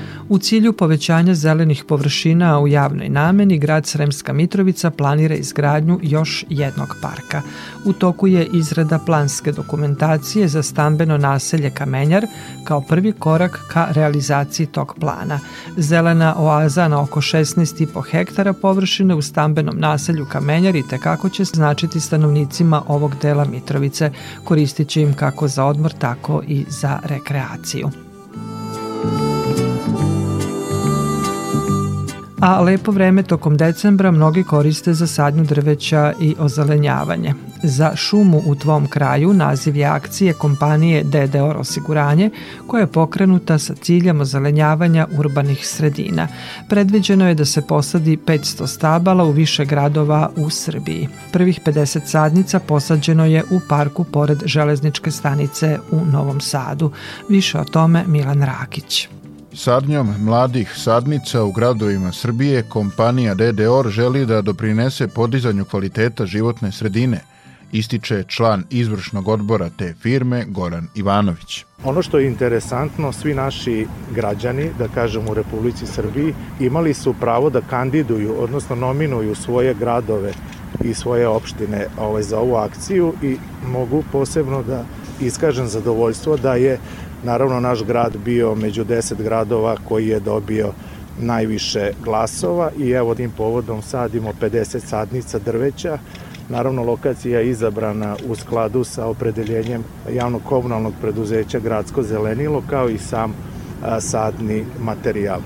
U cilju povećanja zelenih površina u javnoj nameni, grad Sremska Mitrovica planira izgradnju još jednog parka. U toku je izrada planske dokumentacije za stambeno naselje Kamenjar kao prvi korak ka realizaciji tog plana. Zelena oaza na oko 16,5 hektara površine u stambenom naselju Kamenjar i tekako će značiti stanovnicima ovog dela Mitrovice, koristit će im kako za odmor, tako i za rekreaciju. A lepo vreme tokom decembra mnogi koriste za sadnju drveća i ozelenjavanje. Za šumu u tvom kraju naziv je akcije kompanije DDOR osiguranje koja je pokrenuta sa ciljem ozelenjavanja urbanih sredina. Predviđeno je da se posadi 500 stabala u više gradova u Srbiji. Prvih 50 sadnica posađeno je u parku pored železničke stanice u Novom Sadu. Više o tome Milan Rakić. Sadnjom mladih sadnica u gradovima Srbije kompanija DDOR želi da doprinese podizanju kvaliteta životne sredine, ističe član izvršnog odbora te firme Goran Ivanović. Ono što je interesantno, svi naši građani, da kažem u Republici Srbiji, imali su pravo da kandiduju, odnosno nominuju svoje gradove i svoje opštine ovaj, za ovu akciju i mogu posebno da iskažem zadovoljstvo da je naravno naš grad bio među 10 gradova koji je dobio najviše glasova i evo tim povodom sadimo 50 sadnica drveća. Naravno, lokacija je izabrana u skladu sa opredeljenjem javnog komunalnog preduzeća Gradsko zelenilo, kao i sam sadni materijal.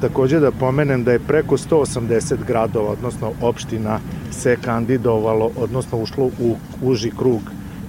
Takođe da pomenem da je preko 180 gradova, odnosno opština, se kandidovalo, odnosno ušlo u uži krug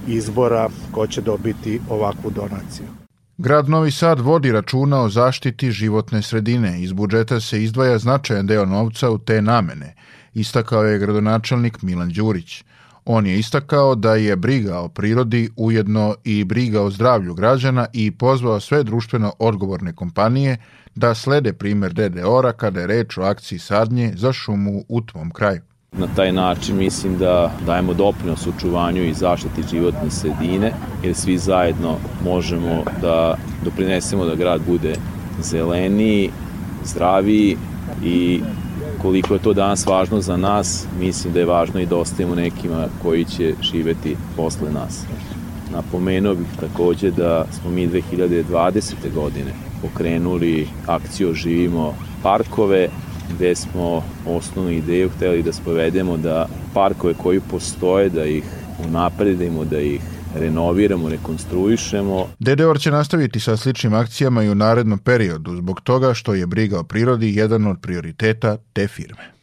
izbora ko će dobiti ovakvu donaciju. Grad Novi Sad vodi računa o zaštiti životne sredine. Iz budžeta se izdvaja značajan deo novca u te namene, istakao je gradonačelnik Milan Đurić. On je istakao da je briga o prirodi ujedno i briga o zdravlju građana i pozvao sve društveno odgovorne kompanije da slede primer DDOR-a kada je reč o akciji sadnje za šumu u tvom kraju. Na taj način mislim da dajemo doprinos učuvanju i zaštiti životne sredine, jer svi zajedno možemo da doprinesemo da grad bude zeleniji, zdraviji i koliko je to danas važno za nas, mislim da je važno i da ostavimo nekima koji će živeti posle nas. Napomenuo bih takođe da smo mi 2020. godine pokrenuli akciju Živimo parkove, gde smo osnovnu ideju hteli da spovedemo da parkove koji postoje, da ih unapredimo, da ih renoviramo, rekonstruišemo. DDOR će nastaviti sa sličnim akcijama i u narednom periodu, zbog toga što je briga o prirodi jedan od prioriteta te firme.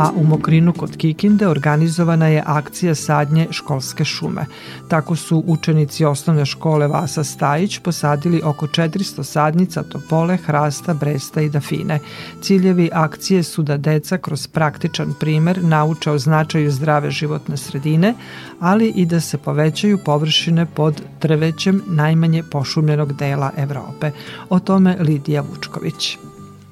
A u Mokrinu kod Kikinde organizovana je akcija sadnje školske šume. Tako su učenici osnovne škole Vasa Stajić posadili oko 400 sadnica topole, hrasta, bresta i dafine. Ciljevi akcije su da deca kroz praktičan primer nauče o značaju zdrave životne sredine, ali i da se povećaju površine pod drvećem najmanje pošumljenog dela Evrope. O tome Lidija Vučković.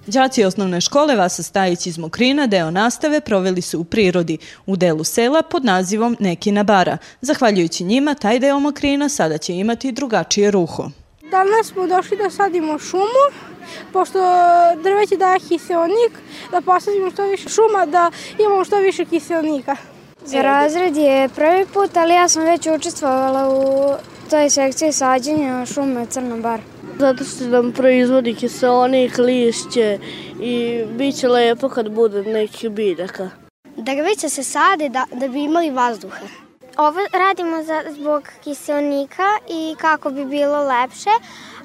Đaci osnovne škole Vasa Stajić iz Mokrina deo nastave proveli su u prirodi, u delu sela pod nazivom Nekina bara. Zahvaljujući njima, taj deo Mokrina sada će imati drugačije ruho. Danas smo došli da sadimo šumu, pošto drveće daje kiselnik, da posadimo što više šuma, da imamo što više kiselnika. Za razred je prvi put, ali ja sam već učestvovala u toj sekciji sađenja šume Crna bar. Zato što nam proizvodi kiseonik, lišće i bit će lepo kad bude nekih biljaka. Drveća se sade da, da bi imali vazduha. Ovo radimo za, zbog kiselnika i kako bi bilo lepše,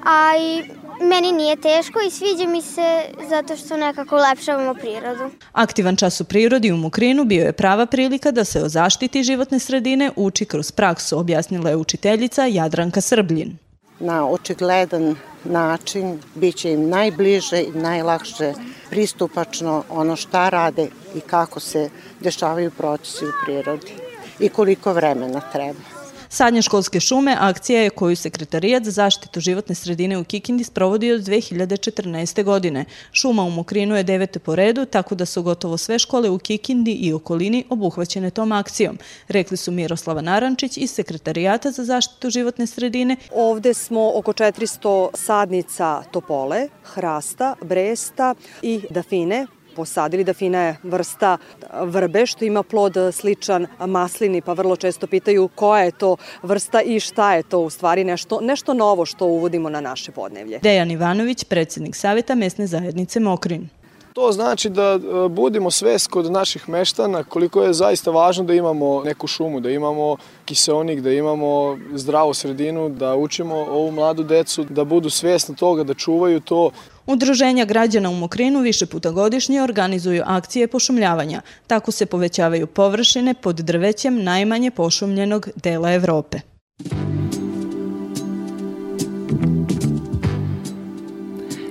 a i meni nije teško i sviđa mi se zato što nekako lepšavamo prirodu. Aktivan čas u prirodi u Mukrinu bio je prava prilika da se o zaštiti životne sredine uči kroz praksu, objasnila je učiteljica Jadranka Srbljin na očigledan način bit će im najbliže i najlakše pristupačno ono šta rade i kako se dešavaju procesi u prirodi i koliko vremena treba. Sadnje školske šume akcija je koju Sekretarijat za zaštitu životne sredine u Kikindi sprovodi od 2014. godine. Šuma u Mokrinu je devete po redu, tako da su gotovo sve škole u Kikindi i okolini obuhvaćene tom akcijom, rekli su Miroslava Narančić iz Sekretarijata za zaštitu životne sredine. Ovde smo oko 400 sadnica topole, hrasta, bresta i dafine posadili. Dafina je vrsta vrbe što ima plod sličan maslini, pa vrlo često pitaju koja je to vrsta i šta je to u stvari nešto, nešto novo što uvodimo na naše podnevlje. Dejan Ivanović, predsednik Saveta mesne zajednice Mokrin. To znači da e, budimo svest kod naših meštana koliko je zaista važno da imamo neku šumu, da imamo kiseonik, da imamo zdravu sredinu, da učimo ovu mladu decu da budu svesni toga, da čuvaju to. Udruženja građana u Mokrinu više puta godišnje organizuju akcije pošumljavanja. Tako se povećavaju površine pod drvećem najmanje pošumljenog dela Evrope.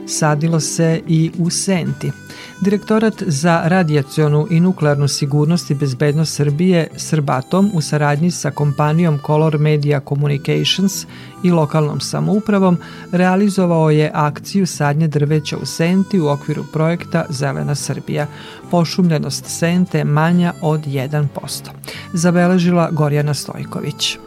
Sadilo se i u Senti. Direktorat za radijacionu i nuklearnu sigurnost i bezbednost Srbije Srbatom u saradnji sa kompanijom Color Media Communications i lokalnom samoupravom realizovao je akciju sadnje drveća u Senti u okviru projekta Zelena Srbija. Pošumljenost Sente manja od 1%. Zabeležila Gorjana Stojković.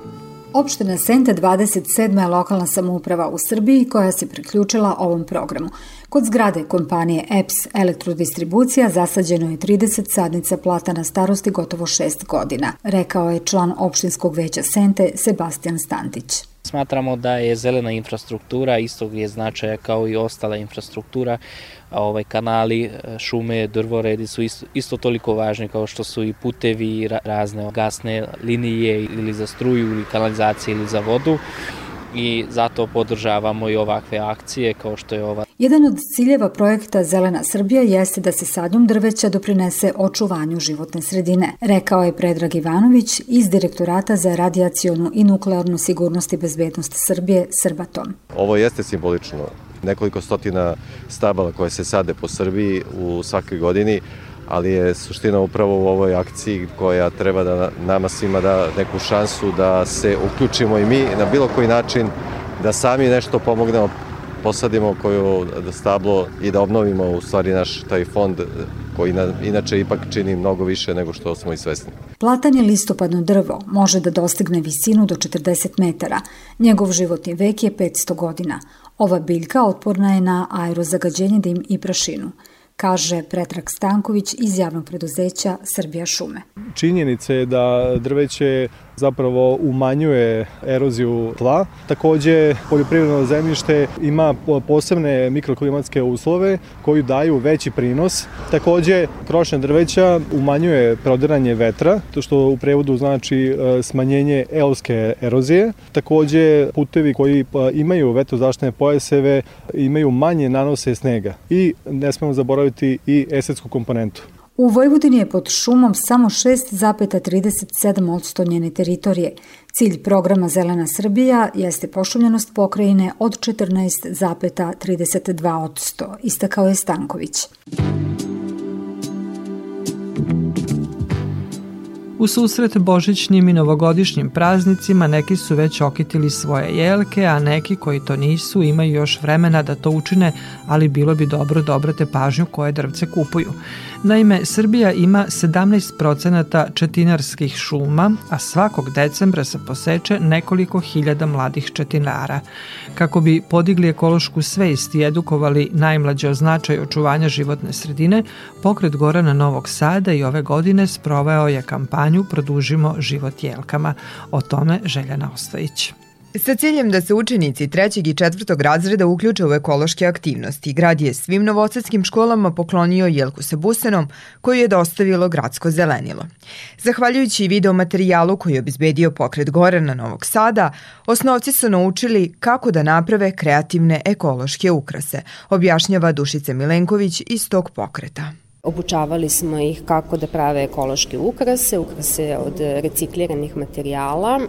Opština Sente 27. je lokalna samouprava u Srbiji koja se priključila ovom programu. Kod zgrade kompanije EPS Elektrodistribucija zasađeno je 30 sadnica platana starosti gotovo 6 godina, rekao je član opštinskog veća Sente Sebastian Stantić. Smatramo da je zelena infrastruktura istog je značaja kao i ostala infrastruktura, a ovaj kanali, šume, drvoredi su isto, isto toliko važni kao što su i putevi, razne gasne linije ili za struju ili kanalizacije ili za vodu i zato podržavamo i ovakve akcije kao što je ova. Jedan od ciljeva projekta Zelena Srbija jeste da se sadnjom drveća doprinese očuvanju životne sredine, rekao je Predrag Ivanović iz Direktorata za radijacionu i nuklearnu sigurnost i bezbednost Srbije Srbatom. Ovo jeste simbolično. Nekoliko stotina stabala koje se sade po Srbiji u svakoj godini ali je suština upravo u ovoj akciji koja treba da nama svima da neku šansu da se uključimo i mi na bilo koji način da sami nešto pomognemo posadimo koju da stablo i da obnovimo u stvari naš taj fond koji na, inače ipak čini mnogo više nego što smo i svesni. Platanje listopadno drvo može da dostigne visinu do 40 metara. Njegov životni vek je 500 godina. Ova biljka otporna je na aerozagađenje dim i prašinu kaže Pretrag Stanković iz javnog preduzeća Srbija šume. Činjenica je da drveće zapravo umanjuje eroziju tla. Takođe, poljoprivredno zemljište ima posebne mikroklimatske uslove koji daju veći prinos. Takođe, krošnja drveća umanjuje prodiranje vetra, to što u prevodu znači e, smanjenje eolske erozije. Takođe, putevi koji pa, imaju vetrozaštne pojaseve imaju manje nanose snega. I ne smemo zaboraviti i esetsku komponentu. U Vojvodini je pod šumom samo 6,37% njene teritorije. Cilj programa Zelena Srbija jeste pošumljenost pokrajine od 14,32%, istakao je Stanković. U susret božićnim i novogodišnjim praznicima neki su već okitili svoje jelke, a neki koji to nisu imaju još vremena da to učine, ali bilo bi dobro da obrate pažnju koje drvce kupuju. Naime, Srbija ima 17% četinarskih šuma, a svakog decembra se poseče nekoliko hiljada mladih četinara. Kako bi podigli ekološku svest i edukovali najmlađe o značaju očuvanja životne sredine, pokret Gorana Novog Sada i ove godine sproveo je kampanju Produžimo život jelkama. O tome Željana Ostojić. Sa ciljem da se učenici trećeg i četvrtog razreda uključe u ekološke aktivnosti, grad je svim novosadskim školama poklonio jelku sa busenom koju je dostavilo gradsko zelenilo. Zahvaljujući video materijalu koji je obizbedio pokret Gorana Novog Sada, osnovci su naučili kako da naprave kreativne ekološke ukrase, objašnjava Dušica Milenković iz tog pokreta. Obučavali smo ih kako da prave ekološke ukrase, ukrase od recikliranih materijala,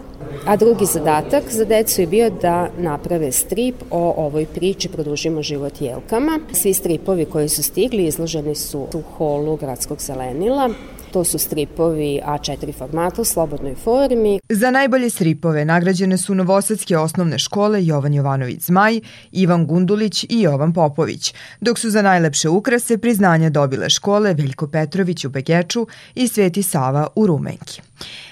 a drugi zadatak za decu je bio da naprave strip o ovoj priči Produžimo život jelkama. Svi stripovi koji su stigli izloženi su u holu gradskog zelenila To su stripovi A4 formata u slobodnoj formi. Za najbolje stripove nagrađene su Novosadske osnovne škole Jovan Jovanović Zmaj, Ivan Gundulić i Jovan Popović, dok su za najlepše ukrase priznanja dobile škole Veljko Petrović u Begeču i Sveti Sava u Rumenki.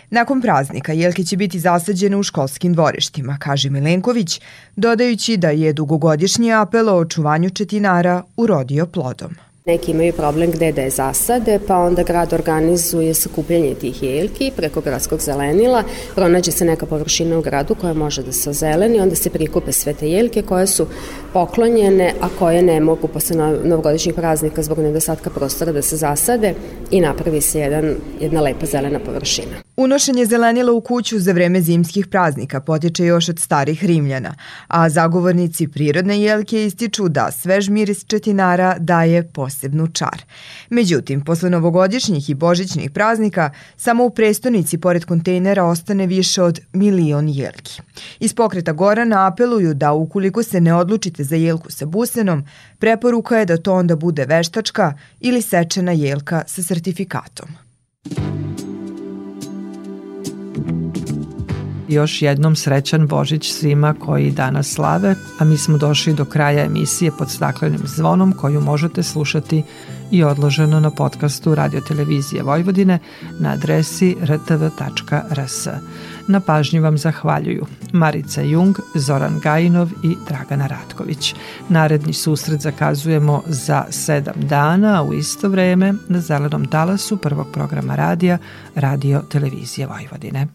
Nakon praznika jelke će biti zasađene u školskim dvorištima, kaže Milenković, dodajući da je dugogodišnji apel o očuvanju četinara urodio plodom. Neki imaju problem gde da je zasade, pa onda grad organizuje sakupljanje tih jelki preko gradskog zelenila, pronađe se neka površina u gradu koja može da se ozeleni, onda se prikupe sve te jelke koje su poklonjene, a koje ne mogu posle novogodišnjih praznika zbog nedostatka prostora da se zasade i napravi se jedan, jedna lepa zelena površina. Unošenje zelenila u kuću za vreme zimskih praznika potiče još od starih Rimljana, a zagovornici prirodne jelke ističu da svež miris četinara daje posebnu čar. Međutim, posle novogodišnjih i božićnih praznika, samo u prestonici pored kontejnera ostane više od milion jelki. Iz pokreta Gorana apeluju da ukoliko se ne odlučite za jelku sa busenom, preporuka je da to onda bude veštačka ili sečena jelka sa sertifikatom. Još jednom srećan Božić svima koji danas slave, a mi smo došli do kraja emisije pod staklenim zvonom koju možete slušati i odloženo na podcastu Radio Televizije Vojvodine na adresi rtv.rs. Na pažnji vam zahvaljuju Marica Jung, Zoran Gajinov i Dragana Ratković. Naredni susret zakazujemo za sedam dana u isto vreme na zelenom talasu prvog programa radija Radio Televizije Vojvodine.